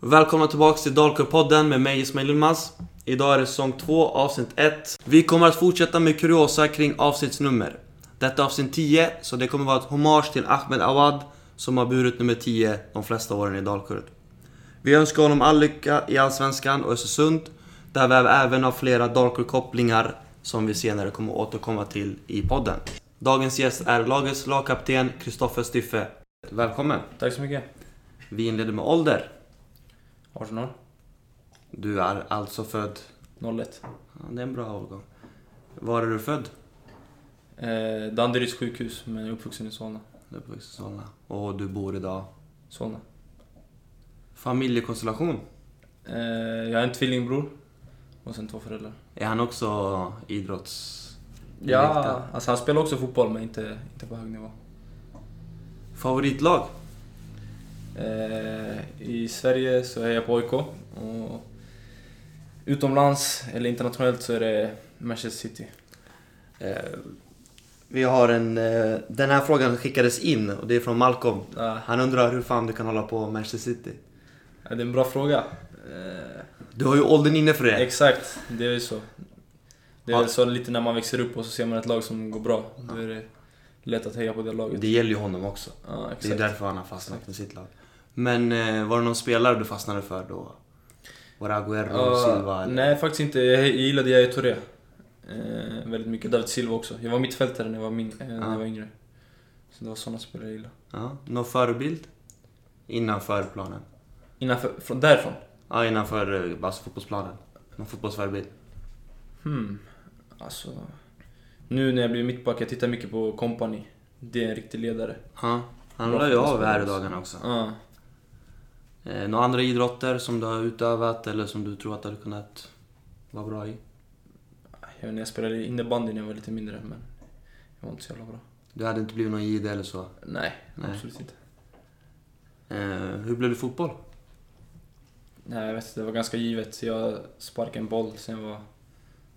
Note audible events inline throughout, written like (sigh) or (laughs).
Välkomna tillbaks till Dalkurd-podden med mig Ismail Yilmaz. Idag är det säsong 2, avsnitt 1. Vi kommer att fortsätta med kuriosa kring avsnittsnummer. Detta är avsnitt 10, så det kommer vara ett hommage till Ahmed Awad som har burit nummer 10 de flesta åren i Dalkurd. Vi önskar honom all lycka i Allsvenskan och Östersund, där vi även har flera Dalkurd-kopplingar som vi senare kommer att återkomma till i podden. Dagens gäst är lagets lagkapten Kristoffer Styffe. Välkommen! Tack så mycket. Vi inleder med ålder. 18 år. Du är alltså född... 01. Ja, det är en bra årgång. Var är du född? Eh, Danderyds sjukhus, men jag är uppvuxen i Solna. Du är uppvuxen i Solna. Och du bor idag? Solna. Familjekonstellation? Eh, jag har en tvillingbror och sen två föräldrar. Är han också idrotts... Ja, alltså han spelar också fotboll men inte, inte på hög nivå. Favoritlag? Eh, I Sverige så är jag på AIK och utomlands eller internationellt så är det Manchester City. Eh, vi har en... Eh, den här frågan skickades in och det är från Malcolm. Han undrar hur fan du kan hålla på Manchester City. ja, det är en bra fråga. Du har ju åldern inne för det. exakt, det är ju så. Det är Ja. så lite när man växer upp och så ser man ett lag som går bra. Då är det lätt att heja på det laget. Det gäller ju honom också. Ja, Det är därför han har fastnat med sitt lag. Men eh, var det någon spelare du fastnade för då? Var det Agüero, Ja, Silva? eller? nej, faktiskt inte. Jag gillade Yahya Touré. Eh, väldigt mycket. David Silva också. Jag var mittfältare när jag var, min, eh, när jag var yngre. Så det var sådana spelare jag gillade. Ja, någon förebild? Innanför planen? Innanför, från, därifrån? Ja, innanför eh, alltså fotbollsplanen. Någon fotbollsförebild? Hmm. Alltså... Nu när jag blir mittback, jag tittar mycket på Company. Det är en riktig ledare. Ja, han lär ju av här i dagarna också. Ja. Eh, några andra idrotter som du har utövat eller som du tror att du hade kunnat vara bra i? Jag vet jag spelade innebandy när jag var lite mindre, men jag var inte så jävla bra. Du hade inte blivit någon JD eller så? Nej, Nej. absolut inte. Eh, hur blev det fotboll? Nej, jag vet inte, det var ganska givet. Jag sparkade en boll sen jag var...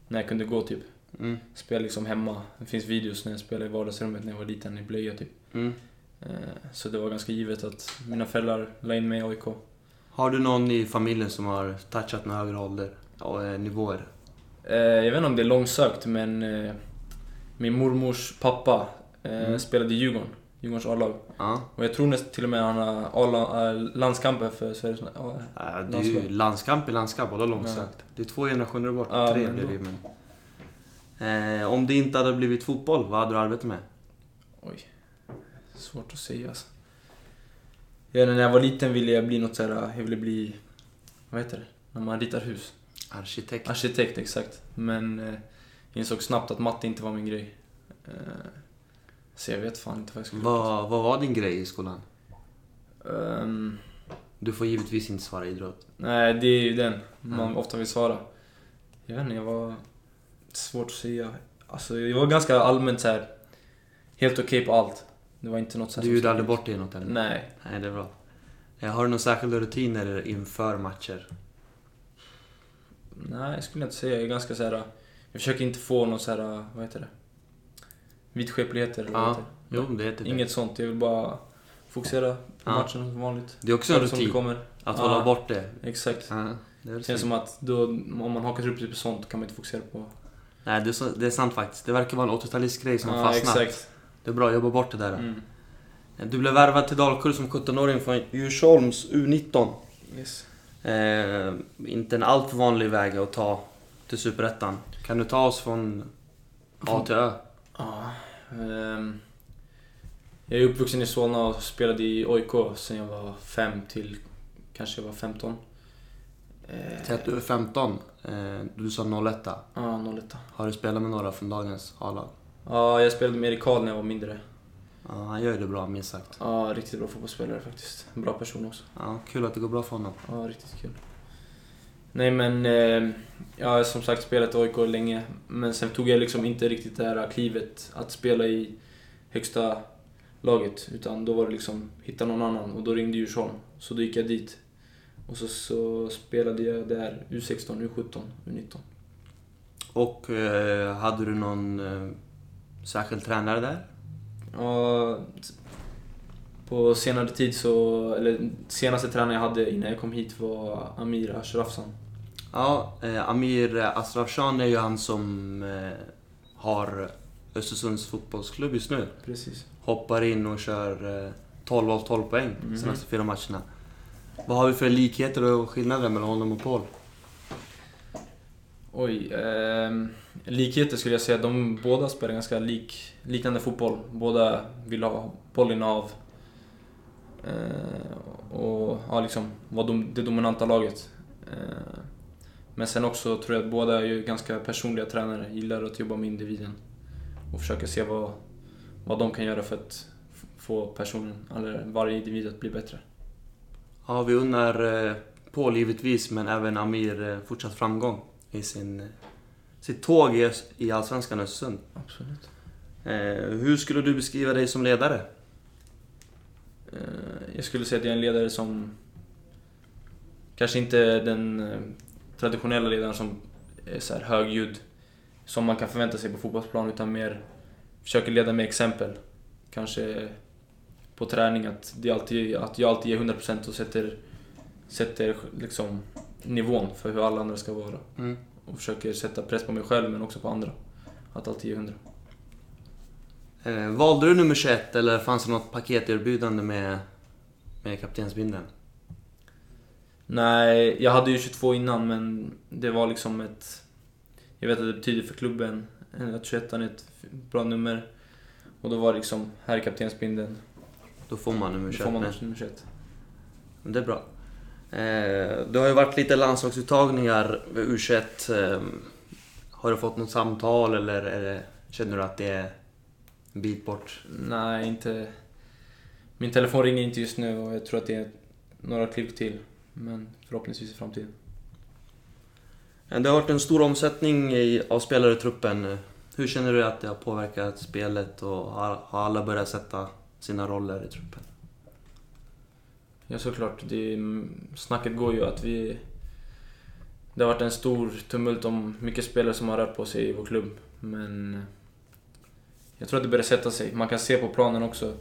När jag kunde gå typ. Mm. Spelade liksom hemma. Det finns videos när jag spelade i vardagsrummet när jag var liten i blöja typ. Mm. Eh, Så det var ganska givet att mina föräldrar la in mig i AIK. Har du någon i familjen som har touchat med högre ålder och eh, nivåer? Eh, Jag vet inte om det är långsökt men min mormors pappa Mm. spelade i Djurgården. Djurgårdens A-lag. Ja. Och jag tror nästan till och med han har landskamper för Sveriges... Ja, det är ju landskamp i landskamp, och långsökt. Det är två generationer bort. Ja, Tre blir det men... Eh, om det inte hade blivit fotboll, vad hade du arbetat med? Oj. Svårt att säga alltså. Ja, när jag var liten ville jag bli något såhär, jag ville bli... Vad heter det? När man ritar hus. Arkitekt? Arkitekt, exakt. Men eh, insåg snabbt att matte inte var min grej. Eh, så jag vet fan inte vad jag skulle Vad, vad var din grej i skolan? Ehm, Du får givetvis inte svara idrott. Nej, det är ju den man Mm. ofta vill svara. Jag vet inte, jag var... Svårt att säga. Alltså, jag var ganska allmänt så här helt okej på allt. Det var inte något Du gjorde aldrig bort dig i något eller? Nej. Nej, det är bra. Eh, Har du några särskilda rutiner inför matcher? Nej, jag skulle inte säga. Jag är ganska så här. Jag försöker inte få någon så här, vad heter det? Vidskepligheter eller vad Ja, heter det? Jo, det heter det. Inget sånt. Jag vill bara fokusera på Ja. matchen som vanligt. Det är också en rutin. kommer. Att Ja. hålla bort det. Exakt. Ja, det Det känns som att då, om man hakar upp sig på sånt kan man inte fokusera på... Nej, det är, så, det är sant faktiskt. Det verkar vara en 80-talistgrej som har Ja, fastnat. exakt. Det är bra, jobba bort det där. Mm. Du blev värvad till Dalkurd som 17-åring från Djursholms U19. Yes. Eh, inte en alltför vanlig väg att ta till Superettan. Kan du ta oss från A till Ö? Ja, ehm, jag är uppvuxen i Solna och spelade i AIK sen jag var fem till kanske jag var 15. Eh, Säg att du är 15. Eh, du sa 01. Ja, 01. Har du spelat med några från dagens A-lag? Ja, jag spelade med Erik Karl när jag var mindre. Ja, han gör det bra, minst sagt. Ja, riktigt bra fotbollsspelare faktiskt. En bra person också. Ja, kul att det går bra för honom. Ja, riktigt kul. Nej men, eh, jag har som sagt spelat i AIK länge. Men sen tog jag liksom inte riktigt det här klivet att spela i högsta laget. Utan då var det liksom, hitta någon annan. Och då ringde Djursholm. Så då gick jag dit. Och så, så spelade jag där U16, U17, U19. Och eh, hade du någon eh, särskild tränare där? Ja, På senare tid så, eller senaste tränaren jag hade innan jag kom hit var Amir Ashrafsan. Ja, eh, Amir Asrafshan är ju han som eh, har Östersunds fotbollsklubb just nu. Precis. Hoppar in och kör eh, 12 av 12 poäng Mhm. senaste fyra matcherna. Vad har vi för likheter och skillnader mellan honom och Paul? Oj. Eh, likheter skulle jag säga. De båda spelar ganska lik, liknande fotboll. Båda vill ha bollen av. Eh, och ja, liksom vara dom, det dominanta laget. Eh, men sen också tror jag att båda är ju ganska personliga tränare. Gillar att jobba med individen. Och försöka se vad, vad de kan göra för att få personen, eller varje individ att bli bättre. Ja, vi unnar eh, Paul givetvis, men även Amir eh, fortsatt framgång i sin, sitt tåg i, i Allsvenskan Östersund. Absolut. Eh, hur skulle du beskriva dig som ledare? Eh, Jag skulle säga att jag är en ledare som kanske inte den eh, traditionella ledaren som är så här högljudd som man kan förvänta sig på fotbollsplan utan mer försöker leda med exempel. Kanske på träning att, det alltid, att jag alltid ger 100% och sätter, sätter liksom nivån för hur alla andra ska vara. Mm. Och försöker sätta press på mig själv men också på andra. Att alltid ge 100. Eh, valde du nummer 21 eller fanns det något paketerbjudande med, med kaptensbindeln? Nej, jag hade ju 22 innan men det var liksom ett... Jag vet att det betyder för klubben eh, att 21 är ett bra nummer. Och då var det liksom, här är kaptensbindeln. Då får man nummer Då 21 får man nummer 21. Det är bra. Eh, det har ju varit lite landslagsuttagningar med U21. Eh, har du fått något samtal eller det, känner du att det är en bit bort? Nej, inte... Min telefon ringer inte just nu och jag tror att det är några klipp till. Men förhoppningsvis i framtiden. Det har varit en stor omsättning av spelare i truppen. Hur känner du att det har påverkat spelet och har alla börjat sätta sina roller i truppen? Ja, såklart. Det, snacket går ju att vi... Det har varit en stor tumult om mycket spelare som har rört på sig i vår klubb. Men... Eh, jag tror att det börjar sätta sig. Man kan se på planen också.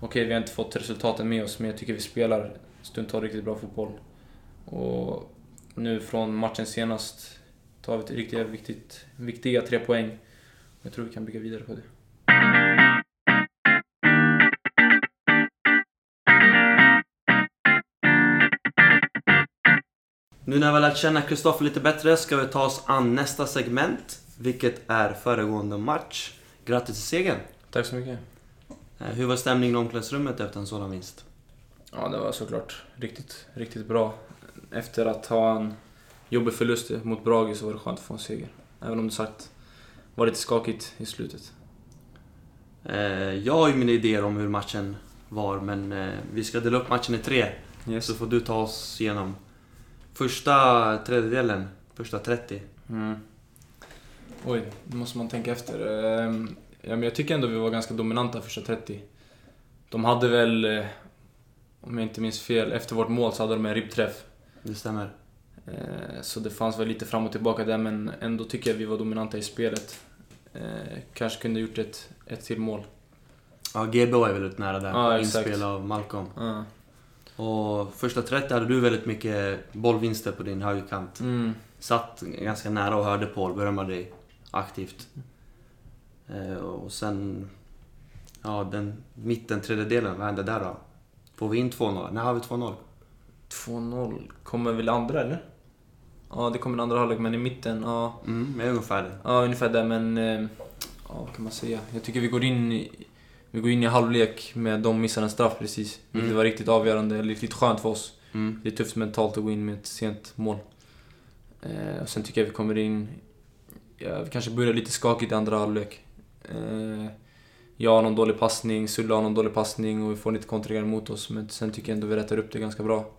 Okej, vi har inte fått resultaten med oss, men jag tycker vi spelar stundtals riktigt bra fotboll. Och nu från matchen senast tar vi riktigt viktigt, viktiga tre poäng. Jag tror vi kan bygga vidare på det. Nu när vi har lärt känna Kristoffer lite bättre ska vi ta oss an nästa segment, vilket är föregående match. Grattis till segern! Tack så mycket. Eh, Hur var stämningen i omklädningsrummet efter en sådan vinst? Ja, det var såklart riktigt, riktigt bra. Efter att ha en jobbig förlust mot Brage så var det skönt att få en seger. Även om det sagt var lite skakigt i slutet. Eh, Jag har ju mina idéer om hur matchen var, men eh, vi ska dela upp matchen i tre. Så får du ta oss igenom första tredjedelen, första 30. Mm. Oj, nu måste man tänka efter. Ehm, Ja, men jag tycker ändå vi var ganska dominanta första 30. De hade väl, eh, om jag inte minns fel, efter vårt mål så hade de en ribbträff. Det stämmer. Eh, Så det fanns väl lite fram och tillbaka där men ändå tycker jag vi var dominanta i spelet. Eh, Kanske kunde gjort ett, ett till mål. Ja, GB var väldigt nära där. Ja. Inspel av Malcolm. Ja. Och första 30 hade du väldigt mycket bollvinster på din högerkant. Mm. Satt ganska nära och hörde Paul berömma dig aktivt. Eh, och sen... Ja, den mitten, tredjedelen, vad hände där då? Får vi in 2-0? När har vi 2-0? 2-0. Kommer väl andra eller? Ja, det kommer andra halvlek men i mitten, ja. Mm, är ungefär det. Ja, ungefär där men... eh, Ja, vad kan man säga? Jag tycker vi går in i, vi går in i halvlek med de missar en straff precis. Vilket Mm. var riktigt avgörande, riktigt skönt för oss. Mm. Det är tufft mentalt att gå in med ett sent mål. Eh, och sen tycker jag vi kommer in... Ja, vi kanske börjar lite skakigt i andra halvlek. Eh, jag har någon dålig passning, Sulla har någon dålig passning och vi får lite kontringar mot oss. Men sen tycker jag ändå vi rättar upp det ganska bra.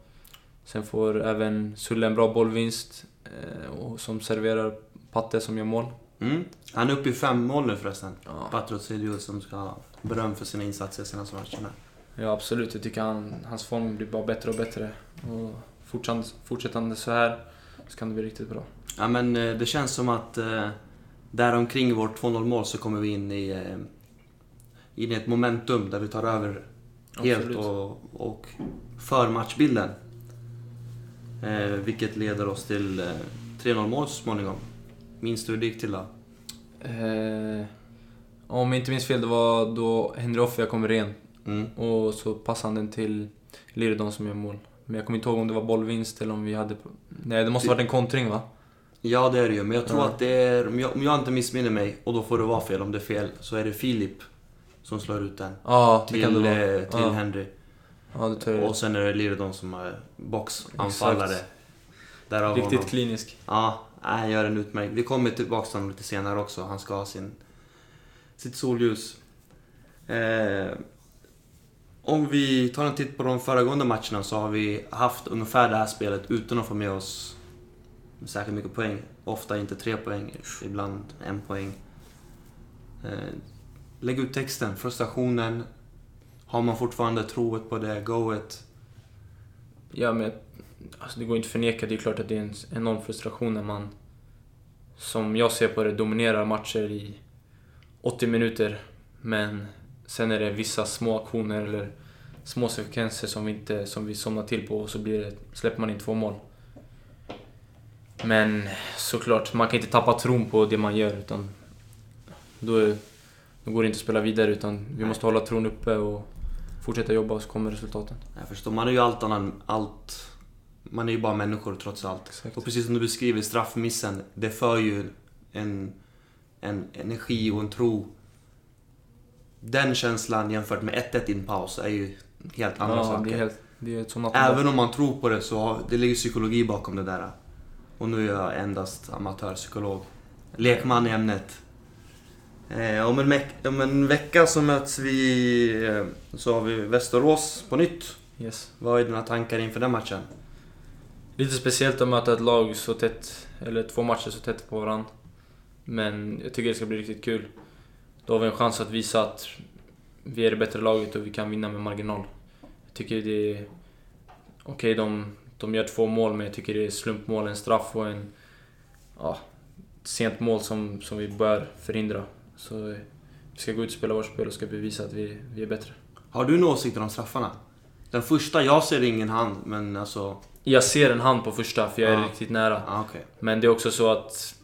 Sen får även Sulla en bra bollvinst eh, och som serverar Patte som gör mål. Mm. Han är uppe i fem mål nu förresten. Ja, Patrocidio som ska ha beröm för sina insatser senaste matcherna. ja absolut. Jag tycker han, hans form blir bara bättre och bättre. Och fortsatt, fortsättande så här så kan det bli riktigt bra. Ja men eh, det känns som att eh, där omkring vårt 2-0 mål så kommer vi in i, eh, in i ett momentum där vi tar över helt Absolut. och, och för matchbilden. Eh, vilket leder oss till eh, 3-0 mål så småningom. Minns du hur det gick till då? Eh, om jag inte minns fel, det var då Henry Offia kom ren. Mm. Och så passade han den till Liridon som gör mål. Men jag kommer inte ihåg om det var bollvinst eller om vi hade... Nej, det måste Det- varit en kontring va? Ja det är det ju, men jag tror Ja. att det är, om jag, om jag inte missminner mig, och då får det vara fel om det är fel, så är det Filip som slår ut den. Ja, Till, eh, till Ja. Henry. Ja, Och sen är det Liridon som är boxanfallare. Exakt. Därav Riktigt honom. klinisk. Ja, han gör en utmärkt. Vi kommer tillbaka till honom lite senare också. Han ska ha sin, sitt solljus. Eh, om vi tar en titt på de föregående matcherna så har vi haft ungefär det här spelet utan att få med oss särskilt mycket poäng. Ofta inte tre poäng, ibland en poäng. Eh, lägg ut texten, frustrationen. Har man fortfarande troet på det, goet? Ja, men alltså, det går inte att förneka. Det är klart att det är en enorm frustration när man, som jag ser på det, dominerar matcher i 80 minuter. Men sen är det vissa små aktioner eller små sekvenser som vi, inte, som vi somnar till på och så blir det, släpper man in två mål. Men såklart, man kan inte tappa tron på det man gör utan då, är, då går det inte att spela vidare utan vi måste hålla tron uppe och fortsätta jobba och så kommer resultaten. Jag förstår, man är ju allt annat, allt... Man är ju bara människor trots allt. Exakt. Och precis som du beskriver, straffmissen, det för ju en, en energi och en tro. Den känslan jämfört med 1-1 i en paus är ju helt andra ja, saker. Helt, Även om man tror på det så har, det ligger psykologi bakom det där. Och nu är jag endast amatörpsykolog. Lekman i ämnet. Eh, om, en om en vecka så möts vi... Eh, så har vi Västerås på nytt. Yes. Vad är dina tankar inför den matchen? Lite speciellt att möta ett lag så tätt, eller två matcher så tätt på varandra. Men jag tycker det ska bli riktigt kul. Då har vi en chans att visa att vi är det bättre laget och vi kan vinna med marginal. Jag tycker det är... Okej, de, de gör två mål men jag tycker det är slumpmål, en straff och en... Ja, sent mål som, som vi bör förhindra. Så vi ska gå ut och spela vårt spel och ska bevisa att vi, vi är bättre. Har du några åsikter om straffarna? Den första, jag ser ingen hand, men alltså... Jag ser en hand på första för jag är Ja. riktigt nära. Ah, okej. Men det är också så att...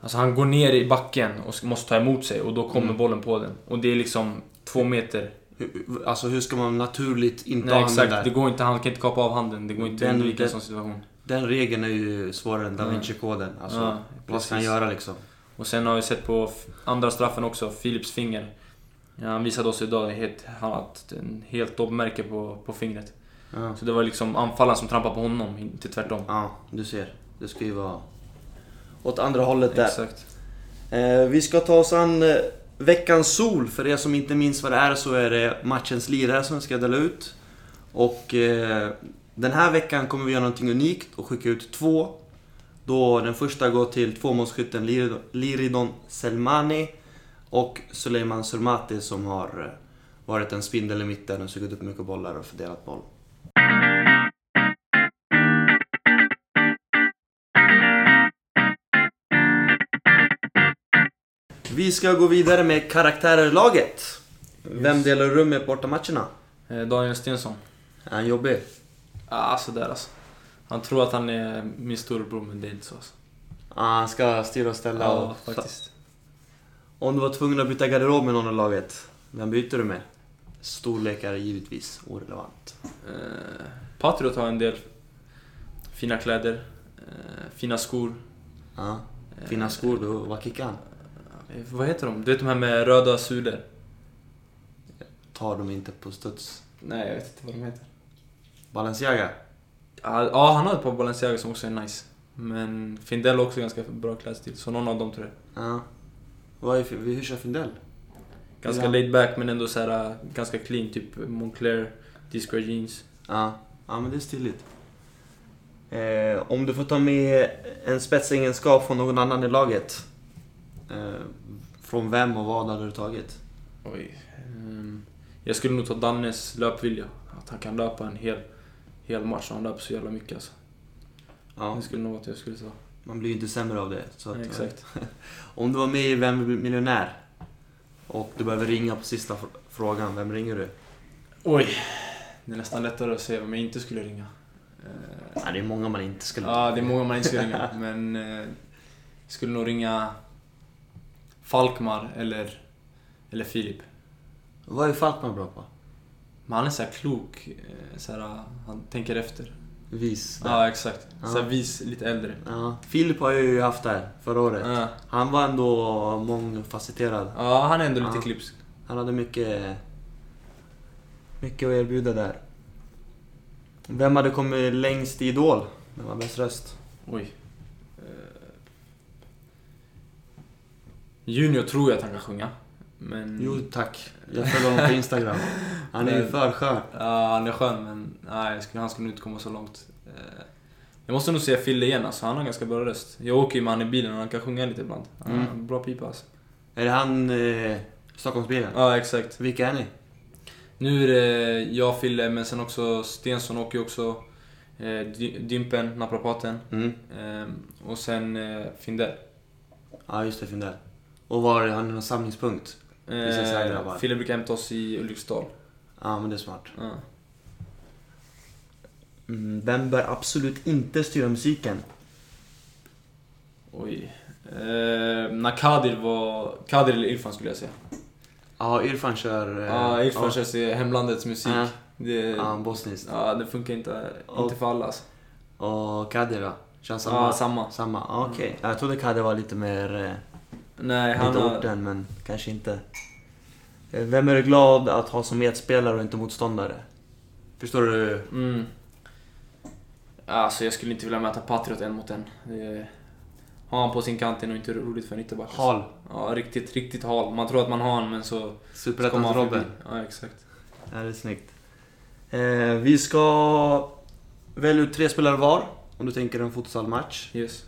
Alltså han går ner i backen och måste ta emot sig och då kommer Mm. bollen på den. Och det är liksom två meter. Hur- Alltså hur ska man naturligt inta Nej handen exakt, där? det går inte, han kan inte kapa av handen. Det går inte Den- att undvika en sån situation. Den regeln är ju svårare än Da. Vinci-koden. Alltså, ja, vad ska han göra liksom? Och sen har vi sett på andra straffen också, Philips finger. Ja, han visade oss idag helt, han har ett en helt dobbmärke på, på fingret. Ja. Så det var liksom anfallaren som trampade på honom, inte tvärtom. ja, du ser. Det ska ju vara åt andra hållet där. Exakt. Eh, vi ska ta oss an eh, veckans sol. För er som inte minns vad det är så är det matchens lirare som ska dela ut. Och eh, den här veckan kommer vi göra någonting unikt och skicka ut två. Då den första går till tvåmålsskytten Liridon- Liridon Selmani och Suleiman Surmati som har eh, varit en spindel i mitten och sugit upp mycket bollar och fördelat boll. Vi ska gå vidare med karaktärerlaget. Vem delar rum med bortamatcherna? Eh, Daniel Stensson. Är han jobbig? Ah, sådär alltså. Han tror att han är min storebror men det är inte så alltså. Ah, han ska styra och ställa Ja, och... faktiskt. Om du var tvungen att byta garderob med någon i laget, vem byter du med? Storlek är givetvis orelevant. Eh, Patriot har en del fina kläder, eh, fina skor. Ja, fina Eh, skor, då, vad kickar han? eh, vad heter de? Du vet de här med röda sulor? Tar de inte på studs? Nej, jag vet inte vad de heter. Balenciaga? Ja, ja, han har ett par Balenciaga som också är nice. Men Findell har också ganska bra klädstil, så någon av dem tror jag. Ja. Vad är, hur kör Findell? Ganska Ja. laid back men ändå så här, äh, ganska clean, typ Moncler, Disco jeans. Ja, ja men det är stiligt. Eh, om du får ta med en spetsegenskap från någon annan i laget. Eh, från vem och vad hade du tagit? Oj. ehm, jag skulle nog ta Dannes löpvilja. Att han kan löpa en hel, hel match, han löper så jävla mycket alltså. Ja, Det skulle nog vara att jag skulle ta. Man blir ju inte sämre av det. Så att, exakt. (laughs) Om du var med i Vem vill miljonär och du behöver ringa på sista fr- frågan, vem ringer du? Oj. Det är nästan lättare att säga vem jag inte skulle ringa. Eh, Ja, det är många man inte skulle... Ja, det är många man inte ska ringa. (laughs) Men eh, jag skulle nog ringa Falkmar eller, eller Filip. Vad är Falkman bra på? Men han är så klok. eh, Så här, han tänker efter. Vis. där. Ja, exakt. Ja. Så här vis, lite äldre. Ja. Filip har jag ju haft där förra året. Ja. Han var ändå mångfacetterad. ja, han är ändå lite Ja. klipsk. Han hade mycket... Mycket att erbjuda där. Vem hade kommit längst i Idol? Vem var bäst röst? Oj. Eh, Junior tror jag att han kan sjunga. Men... Jo tack. Jag följer honom på Instagram. Han är ju för skön. Ja, han är skön men nej, han skulle nog inte komma så långt. Eh, Jag måste nog säga Fille igen alltså, han har ganska bra röst. Jag åker ju med han i bilen och han kan sjunga lite ibland. Han Mm. Bra pipa alltså. Är det han... Eh, Stockholmsbilen? Ja, exakt. Vilka är ni? Nu är det jag, Fille, men sen också Stensson åker ju också. Eh, Dympen, naprapaten. Mm. Eh, och sen eh, Findell. Ja just det, Findell. Och var har ni någon samlingspunkt? Här grabbar. Eh, Fille brukar hämta oss i Ulriksdal. Ja men det är smart. Ja. Mm, vem bör absolut inte styra musiken? Oj. Eh, när Kadir var... Kadir eller Irfan skulle jag säga. Ja, Irfan kör... eh, Ja, Irfan kör sig hemlandets musik. Ja. Det, Ja, bosniskt. ja, det funkar inte, inte för alla alltså. Och Kadir då? Kör han samma? Ja, samma. Samma, ja, okej. Jag trodde Kadir var lite mer... Eh, Nej, han lite har... orten, men kanske inte. Eh, Vem är du glad att ha som medspelare och inte motståndare? Förstår du? Mm. Alltså jag skulle inte vilja möta Patriot en mot en. Det... Har han på sin kant är nog inte roligt för en ytterback. alltså. Hal. Ja, riktigt, riktigt hal. Man tror att man har han men så... förbi. Ja, exakt. Ja, det är snyggt. Eh, vi ska välja ut tre spelare var. Om du tänker en futsalmatch. Yes.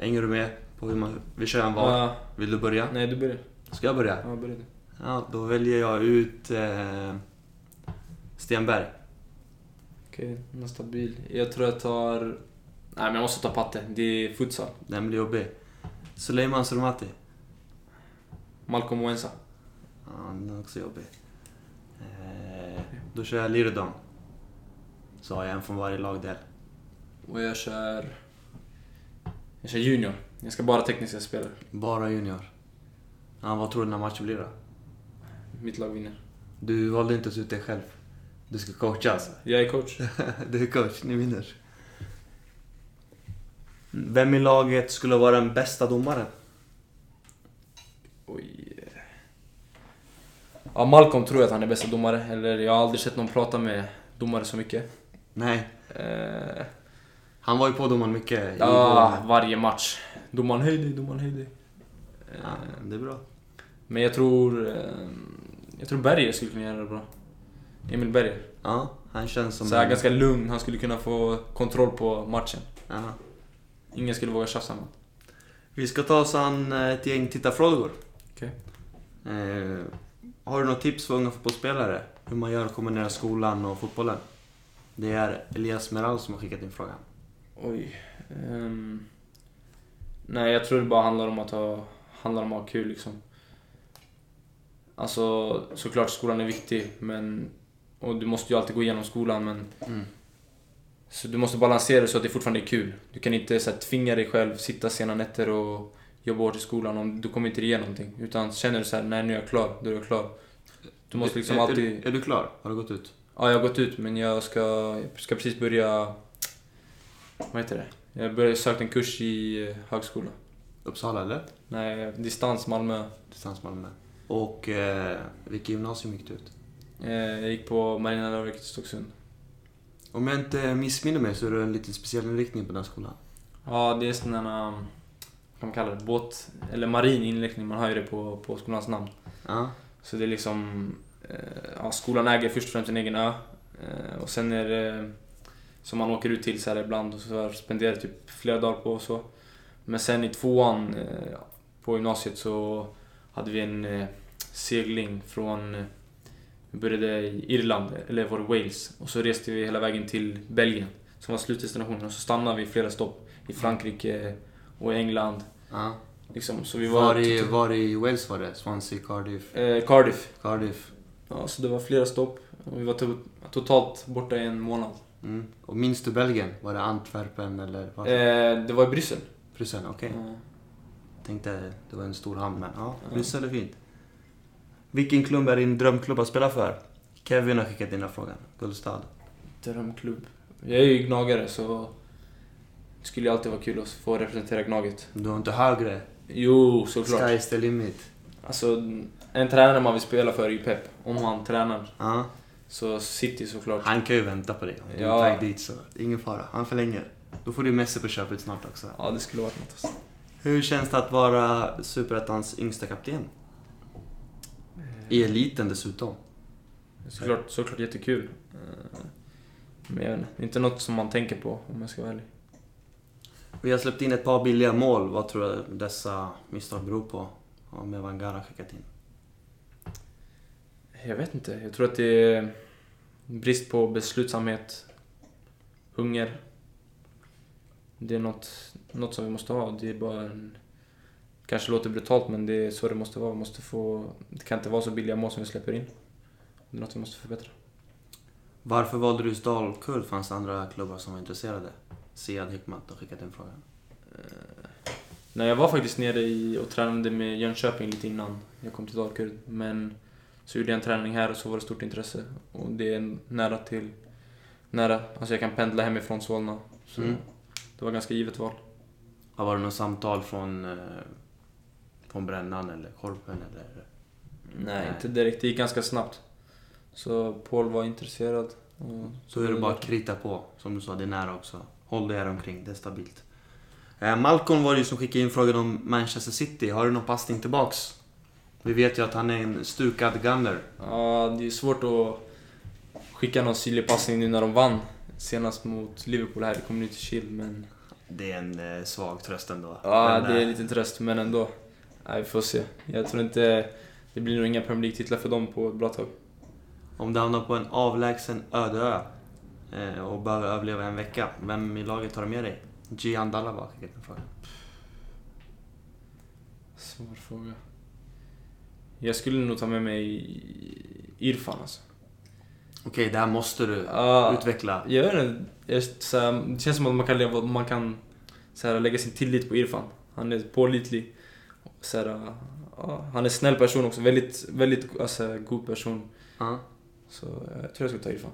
Hänger du med på hur man... Vi kör en var. Ja, Vill du börja? nej, du börjar. Ska jag börja? Ja, börja du. Ja, då väljer jag ut eh, Stenberg. Okej, nästa bil. Jag tror jag tar... Nej, men jag måste ta Patte. Det är futsal. Den blir jobbig. Suleiman Surmati. Malcolm Wensa. Ja, den är också jobbig. Eh, då kör jag Lirdon. Så har jag en från varje lagdel. Och jag kör... Jag kör Junior. Jag ska bara tekniska spelare. Bara junior. Ja, vad tror du den här matchen blir då? Mitt lag vinner. Du valde inte ens ut dig själv. Du ska coacha alltså. Jag är coach. (laughs) Du är coach, ni vinner. Vem i laget skulle vara den bästa domaren? Oj. Ja, Malcolm tror jag att han är bästa domare. Eller jag har aldrig sett någon prata med domare så mycket. Nej, Eh, han var ju på domaren mycket. ja, varje match. Domaren höj dig, domaren höj dig. Ja, det är bra. Men jag tror... Eh, jag tror Berger skulle kunna göra det bra. Emil Berger. Ja, han känns som... Så här, en- ganska lugn, han skulle kunna få kontroll på matchen. Ja. Ingen skulle våga tjafsa med. Vi ska ta oss an eh, ett gäng tittarfrågor. Okej. Eh, har du något tips för unga fotbollsspelare? Hur man gör att kombinera skolan och fotbollen? Det är Elias Meral som har skickat in frågan. Oj. Ehm, nej, jag tror det bara handlar om att ha, handlar om att ha kul liksom. Alltså, såklart skolan är viktig, men... Och du måste ju alltid gå igenom skolan, men... Mm. Så du måste balansera det så att det fortfarande är kul. Du kan inte så här, tvinga dig själv, sitta sena nätter och jobba hårt i skolan om du kommer inte ge någonting. Utan känner du så här, nej nu är jag klar, då är jag klar. Du måste liksom är, alltid... Är, du- är du klar? Har du gått ut? Ja, jag har gått ut men jag ska, jag ska precis börja... Vad heter det? Jag började söka en kurs i eh, högskola. Uppsala eller? Nej, distans Malmö. Distans Malmö. Och eh, vilket gymnasium gick du ut? Eh, Jag gick på Marina Läroverket i Stocksund. Om jag inte missminner mig så är det en lite speciell inriktning på den skolan. Ja, det är sån där... um, Vad kan man kalla det? Båt... Eller marin inriktning. Man har ju det på, på skolans namn. Ja. Så det är liksom... eh, Ja, skolan äger först och främst en egen ö. Eh, Och sen är det... Som man åker ut till så ibland och så spenderar typ flera dagar på och så. Men sen i tvåan eh, på gymnasiet så hade vi en eh, segling från... eh, Vi började i Irland, eller var det Wales? Och så reste vi hela vägen till Belgien, som var slutdestinationen. Och så stannade vi flera stopp i Frankrike och England. ja. Liksom. Så vi var... Var, i, var i Wales var det? Swansea, Cardiff? Eh, Cardiff. Cardiff. Ja, så det var flera stopp. Och vi var to totalt borta i en månad. Mm. Och minns du Belgien? Var det Antwerpen eller? Vad? Eh, det var i Bryssel. Bryssel, okej. Ja. Tänkte det var en stor hamn, men ja. Bryssel är fint. Vilken klubb är din drömklubb att spela för? Kevin har skickat in den här frågan. Gullstad. Drömklubb. Jag är ju gnagare så det skulle ju alltid vara kul att få representera Gnaget. Du har inte högre? Jo, såklart. Sky's the limit. Alltså, en tränare man vill spela för är ju Pep. Om han tränar. Ja. Så City såklart. Han kan ju vänta på dig. Om du är på väg dit så ingen fara. Han förlänger. Då får du Messi på köpet snart också. Ja, det skulle varit något alltså. Hur känns det att vara Superettans yngsta kapten? I eliten dessutom. Såklart, såklart jättekul. Eh, Men jag vet inte, inte något som man tänker på om jag ska vara ärlig. Vi har släppt in ett par billiga mål. Vad tror du dessa misstag beror på? Ja, med Vangara skickat in. Jag vet inte. Jag tror att det är brist på beslutsamhet, hunger. Det är något, något som vi måste ha. Det är bara en... kanske låter brutalt men det är så det måste vara. Vi måste få, det kan inte vara så billiga mål som vi släpper in. Det är något vi måste förbättra. Varför valde du Dalkurd? Fanns det andra klubbar som var intresserade? Siad Hikmat har skickat in frågan. Nej, jag var faktiskt nere i och tränade med Jönköping lite innan jag kom till Dalkurd. Men så gjorde jag en träning här och så var det stort intresse. Och det är nära till... Nära. Alltså jag kan pendla hemifrån Solna. Så Mm. det var ganska givet val. Har var det något samtal från, eh, från Brännan eller Korpen eller? Nej, inte direkt. Det gick ganska snabbt. Så Paul var intresserad. Så är det bara att krita på. Som du sa, det är nära också. Håll dig här omkring, det är stabilt. Eh, Malcolm var det ju som skickade in frågan om Manchester City. Har du någon passning tillbaks? Vi vet ju att han är en stukad gunner. Ja, det är svårt att skicka någon syrlig passning nu när de vann senast mot Liverpool här i Community Shield. Men Det är en eh, svag tröst ändå. ja, Men, det är eh, en liten tröst. Men ändå. Nej, vi får se. Jag tror inte... Det blir nog inga Premier League-titlar för dem på ett bra tag. Om du hamnar på en avlägsen öde ö eh, och behöver överleva en vecka, vem i laget tar du med dig? Gian skickat en fråga. Svår fråga. Jag skulle nog ta med mig Irfan alltså. Okej, det här måste du Ja, utveckla. Jag vet inte. Jag, så här, det känns som att man kan, leva, man kan så här, lägga sin tillit på Irfan. Han är pålitlig. Så här, ja, han är snäll person också. Väldigt, väldigt alltså, god person. Ja. Så jag tror jag ska ta Irfan.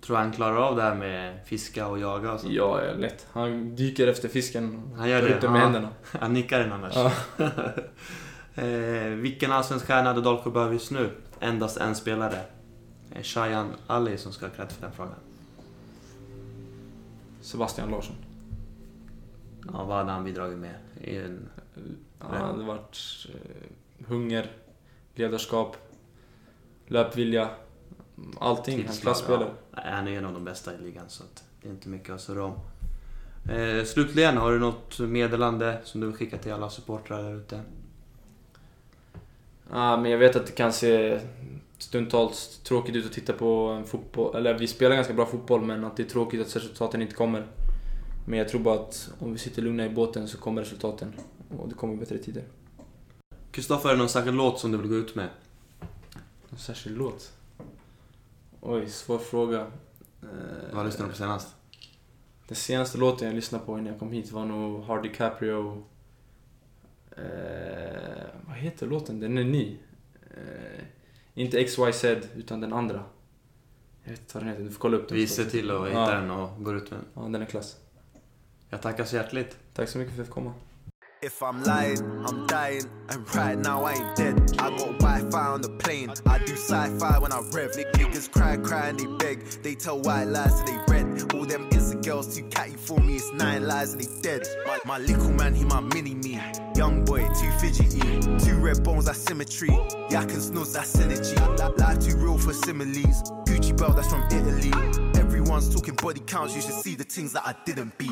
Tror han klarar av det här med fiska och jaga och så? Ja, ja, lätt. Han dyker efter fisken. Han gör det, med ja. händerna. (laughs) Han nickar den annars. Ja. (laughs) eh, vilken allsvensk stjärna hade Dalkurd behöver just nu? Endast en spelare. Eh, Shayan Ali som ska ha cred för den frågan. Sebastian Larsson. Ja, vad hade han bidragit med? I en... Ja, han hade varit eh, hunger, ledarskap, löpvilja. Allting. Han är klasspelare. Ja. Nej, Han är en av de bästa i ligan så det är inte mycket att surra om. Eh, slutligen, har du något meddelande som du vill skicka till alla supportrar där ute? Ja, men jag vet att det kan se stundtals tråkigt ut att titta på en fotboll. Eller vi spelar ganska bra fotboll men att det är tråkigt att resultaten inte kommer. Men jag tror bara att om vi sitter lugna i båten så kommer resultaten. Och det kommer bättre tider. Kristoffer, är det någon särskild låt som du vill gå ut med? En särskild låt? Oj, svår fråga. Vad har du på senast? Den senaste låten jag lyssnade på innan jag kom hit var nog Hard DiCaprio... Eh, vad heter låten? Den är ny. Eh, inte XYZ, utan den andra. Jag vet inte vad den heter, du får kolla upp den. Vi ser till att hitta Ja. den och går ut med den. Ja, den är klass. Jag tackar så hjärtligt. Tack så mycket för att jag fick komma. If I'm lying, I'm dying, and right now I ain't dead. I got Wi-Fi on the plane. I do sci-fi when I rev. Niggas cry, cry and they beg. They tell white lies and they red. All them Insta girls too catty for me. It's nine lies and they dead. My, my little man, he my mini me. Young boy, too fidgety. Two red bones, that's symmetry. Yak and snooze, that's synergy. Li- Life too real for similes. Gucci belt, that's from Italy. Everyone's talking body counts. You should see the things that I didn't beat.